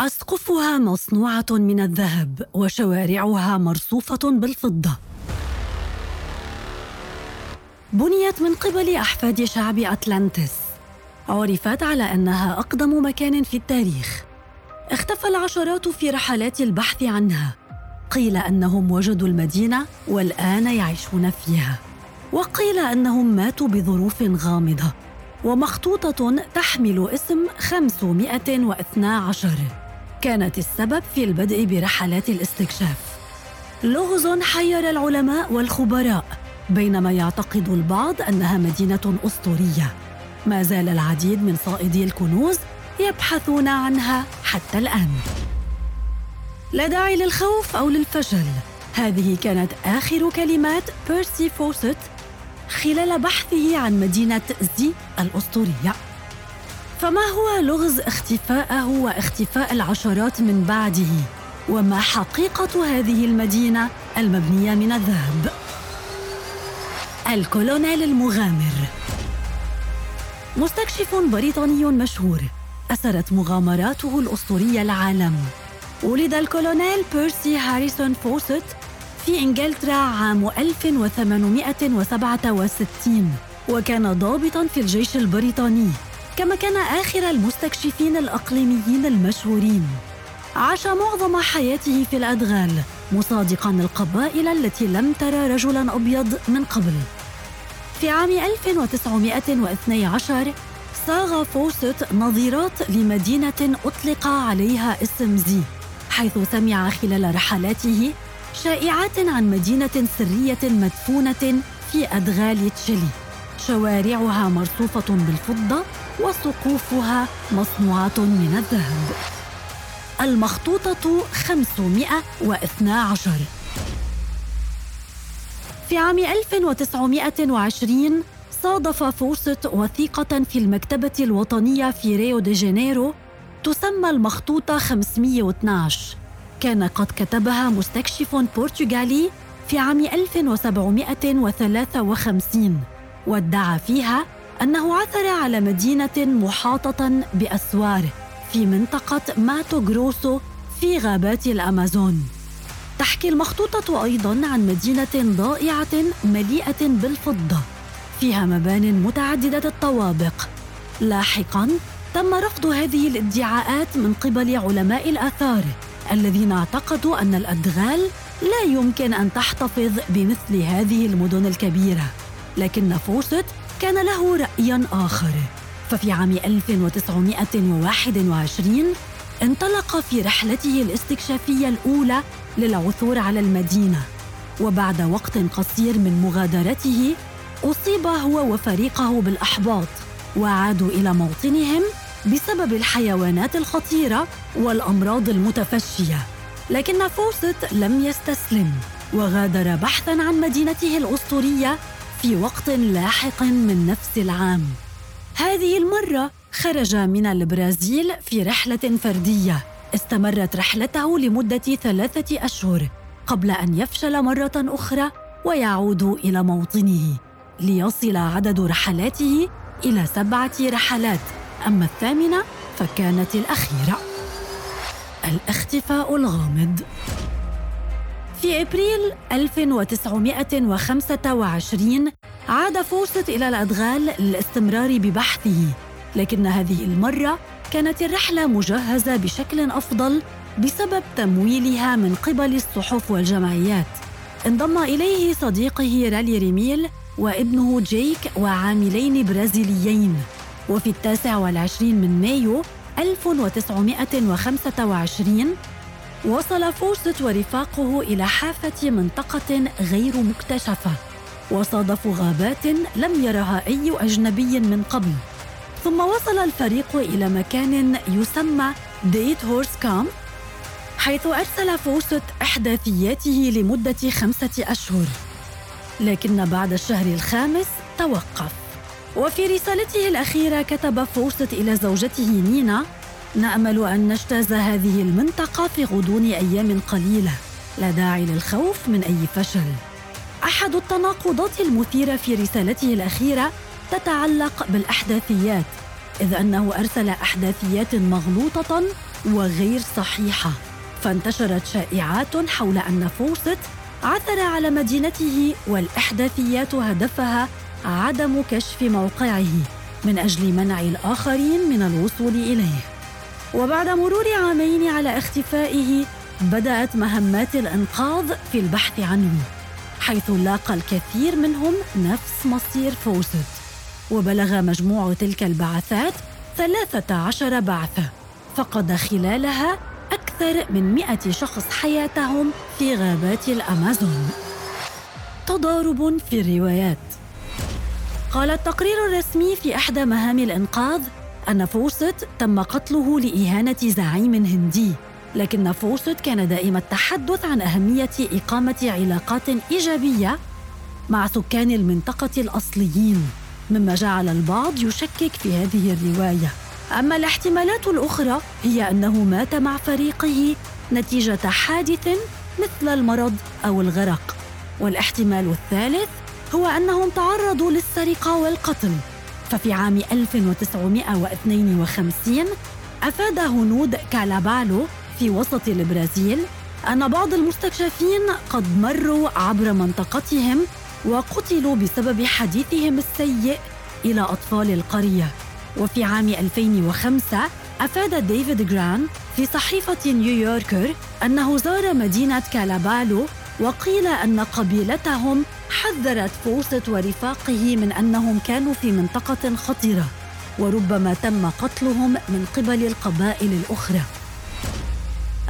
أسقفها مصنوعة من الذهب وشوارعها مرصوفة بالفضة. بنيت من قبل أحفاد شعب أتلانتس. عرفت على أنها أقدم مكان في التاريخ. اختفى العشرات في رحلات البحث عنها. قيل أنهم وجدوا المدينة والآن يعيشون فيها. وقيل أنهم ماتوا بظروف غامضة. ومخطوطة تحمل اسم 512 كانت السبب في البدء برحلات الاستكشاف. لغز حير العلماء والخبراء بينما يعتقد البعض أنها مدينة أسطورية. ما زال العديد من صائدي الكنوز يبحثون عنها حتى الآن. لا داعي للخوف أو للفشل. هذه كانت آخر كلمات بيرسي فوسيت خلال بحثه عن مدينة زد الأسطورية. فما هو لغز اختفائه واختفاء العشرات من بعده؟ وما حقيقة هذه المدينة المبنية من الذهب؟ الكولونيل المغامر. مستكشف بريطاني مشهور أسرت مغامراته الأسطورية العالم. ولد الكولونيل بيرسي هاريسون فوسيت في إنجلترا عام 1867 وكان ضابطا في الجيش البريطاني. كما كان آخر المستكشفين الأقليميين المشهورين. عاش معظم حياته في الأدغال مصادقا القبائل التي لم ترى رجلا أبيض من قبل. في عام 1912 صاغ فوسيت نظيرات لمدينة أطلق عليها اسم زي حيث سمع خلال رحلاته شائعات عن مدينة سرية مدفونة في أدغال تشيلي. شوارعها مرصوفة بالفضة وسقوفها مصنوعة من الذهب. المخطوطة 512 في عام 1920 صادف فوست وثيقة في المكتبة الوطنية في ريو دي جانيرو تسمى المخطوطة 512 كان قد كتبها مستكشف برتغالي في عام 1753 وادعى فيها أنه عثر على مدينة محاطة بأسوار في منطقة ماتو جروسو في غابات الأمازون. تحكي المخطوطة أيضا عن مدينة ضائعة مليئة بالفضة فيها مبان متعددة الطوابق. لاحقا تم رفض هذه الادعاءات من قبل علماء الآثار الذين اعتقدوا أن الأدغال لا يمكن أن تحتفظ بمثل هذه المدن الكبيرة. لكن فوست كان له رأي آخر. ففي عام 1921 انطلق في رحلته الاستكشافية الأولى للعثور على المدينة. وبعد وقت قصير من مغادرته أصيب هو وفريقه بالأحباط وعادوا إلى موطنهم بسبب الحيوانات الخطيرة والأمراض المتفشية. لكن فوست لم يستسلم وغادر بحثا عن مدينته الأسطورية في وقت لاحق من نفس العام. هذه المرة خرج من البرازيل في رحلة فردية. استمرت رحلته لمدة ثلاثة أشهر قبل أن يفشل مرة أخرى ويعود إلى موطنه ليصل عدد رحلاته إلى سبعة رحلات. أما الثامنة فكانت الأخيرة. الاختفاء الغامض. في إبريل 1925 عاد فورست إلى الأدغال للاستمرار ببحثه لكن هذه المرة كانت الرحلة مجهزة بشكل أفضل بسبب تمويلها من قبل الصحف والجمعيات. انضم إليه صديقه رالي ريميل وابنه جاك وعاملين برازيليين. وفي التاسع والعشرين من مايو 1925 وصل فوست ورفاقه إلى حافة منطقة غير مكتشفة. وصادفوا غابات لم يرها أي أجنبي من قبل. ثم وصل الفريق إلى مكان يسمى Dead Horse Camp حيث أرسل فوست إحداثياته لمدة خمسة أشهر. لكن بعد الشهر الخامس توقف. وفي رسالته الأخيرة كتب فوست إلى زوجته نينا نأمل أن نجتاز هذه المنطقة في غضون أيام قليلة. لا داعي للخوف من أي فشل. أحد التناقضات المثيرة في رسالته الأخيرة تتعلق بالأحداثيات إذ أنه أرسل أحداثيات مغلوطة وغير صحيحة. فانتشرت شائعات حول أن فوست عثر على مدينته والإحداثيات هدفها عدم كشف موقعه من أجل منع الآخرين من الوصول إليه. وبعد مرور عامين على اختفائه بدأت مهمات الإنقاذ في البحث عنه حيث لاقى الكثير منهم نفس مصير فوست وبلغ مجموع تلك البعثات ثلاثة عشر بعثة فقد خلالها أكثر من مئة شخص حياتهم في غابات الأمازون. تضارب في الروايات. قال التقرير الرسمي في إحدى مهام الإنقاذ أن فوست تم قتله لإهانة زعيم هندي لكن فوست كان دائم التحدث عن أهمية إقامة علاقات إيجابية مع سكان المنطقة الأصليين مما جعل البعض يشكك في هذه الرواية. أما الاحتمالات الأخرى هي أنه مات مع فريقه نتيجة حادث مثل المرض أو الغرق. والاحتمال الثالث هو أنهم تعرضوا للسرقة والقتل. ففي عام 1952 أفاد هنود كالابالو في وسط البرازيل أن بعض المستكشفين قد مروا عبر منطقتهم وقتلوا بسبب حديثهم السيء إلى أطفال القرية. وفي عام 2005 أفاد ديفيد جران في صحيفة نيويوركر أنه زار مدينة كالابالو وقيل أن قبيلتهم حذرت فوست ورفاقه من أنهم كانوا في منطقة خطرة وربما تم قتلهم من قبل القبائل الأخرى.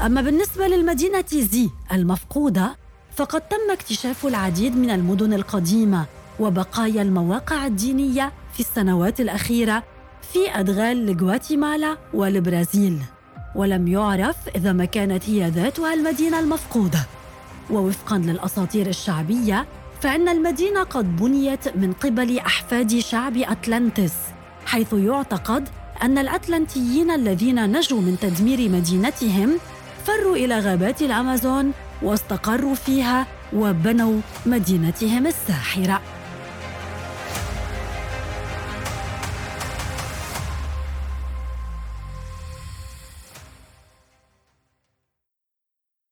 أما بالنسبة للمدينة زي المفقودة فقد تم اكتشاف العديد من المدن القديمة وبقايا المواقع الدينية في السنوات الأخيرة في أدغال غواتيمالا والبرازيل. ولم يعرف إذا ما كانت هي ذاتها المدينة المفقودة. ووفقا للأساطير الشعبية فإن المدينة قد بنيت من قبل أحفاد شعب أتلانتس حيث يعتقد أن الأتلنتيين الذين نجوا من تدمير مدينتهم فروا إلى غابات الأمازون واستقروا فيها وبنوا مدينتهم الساحرة.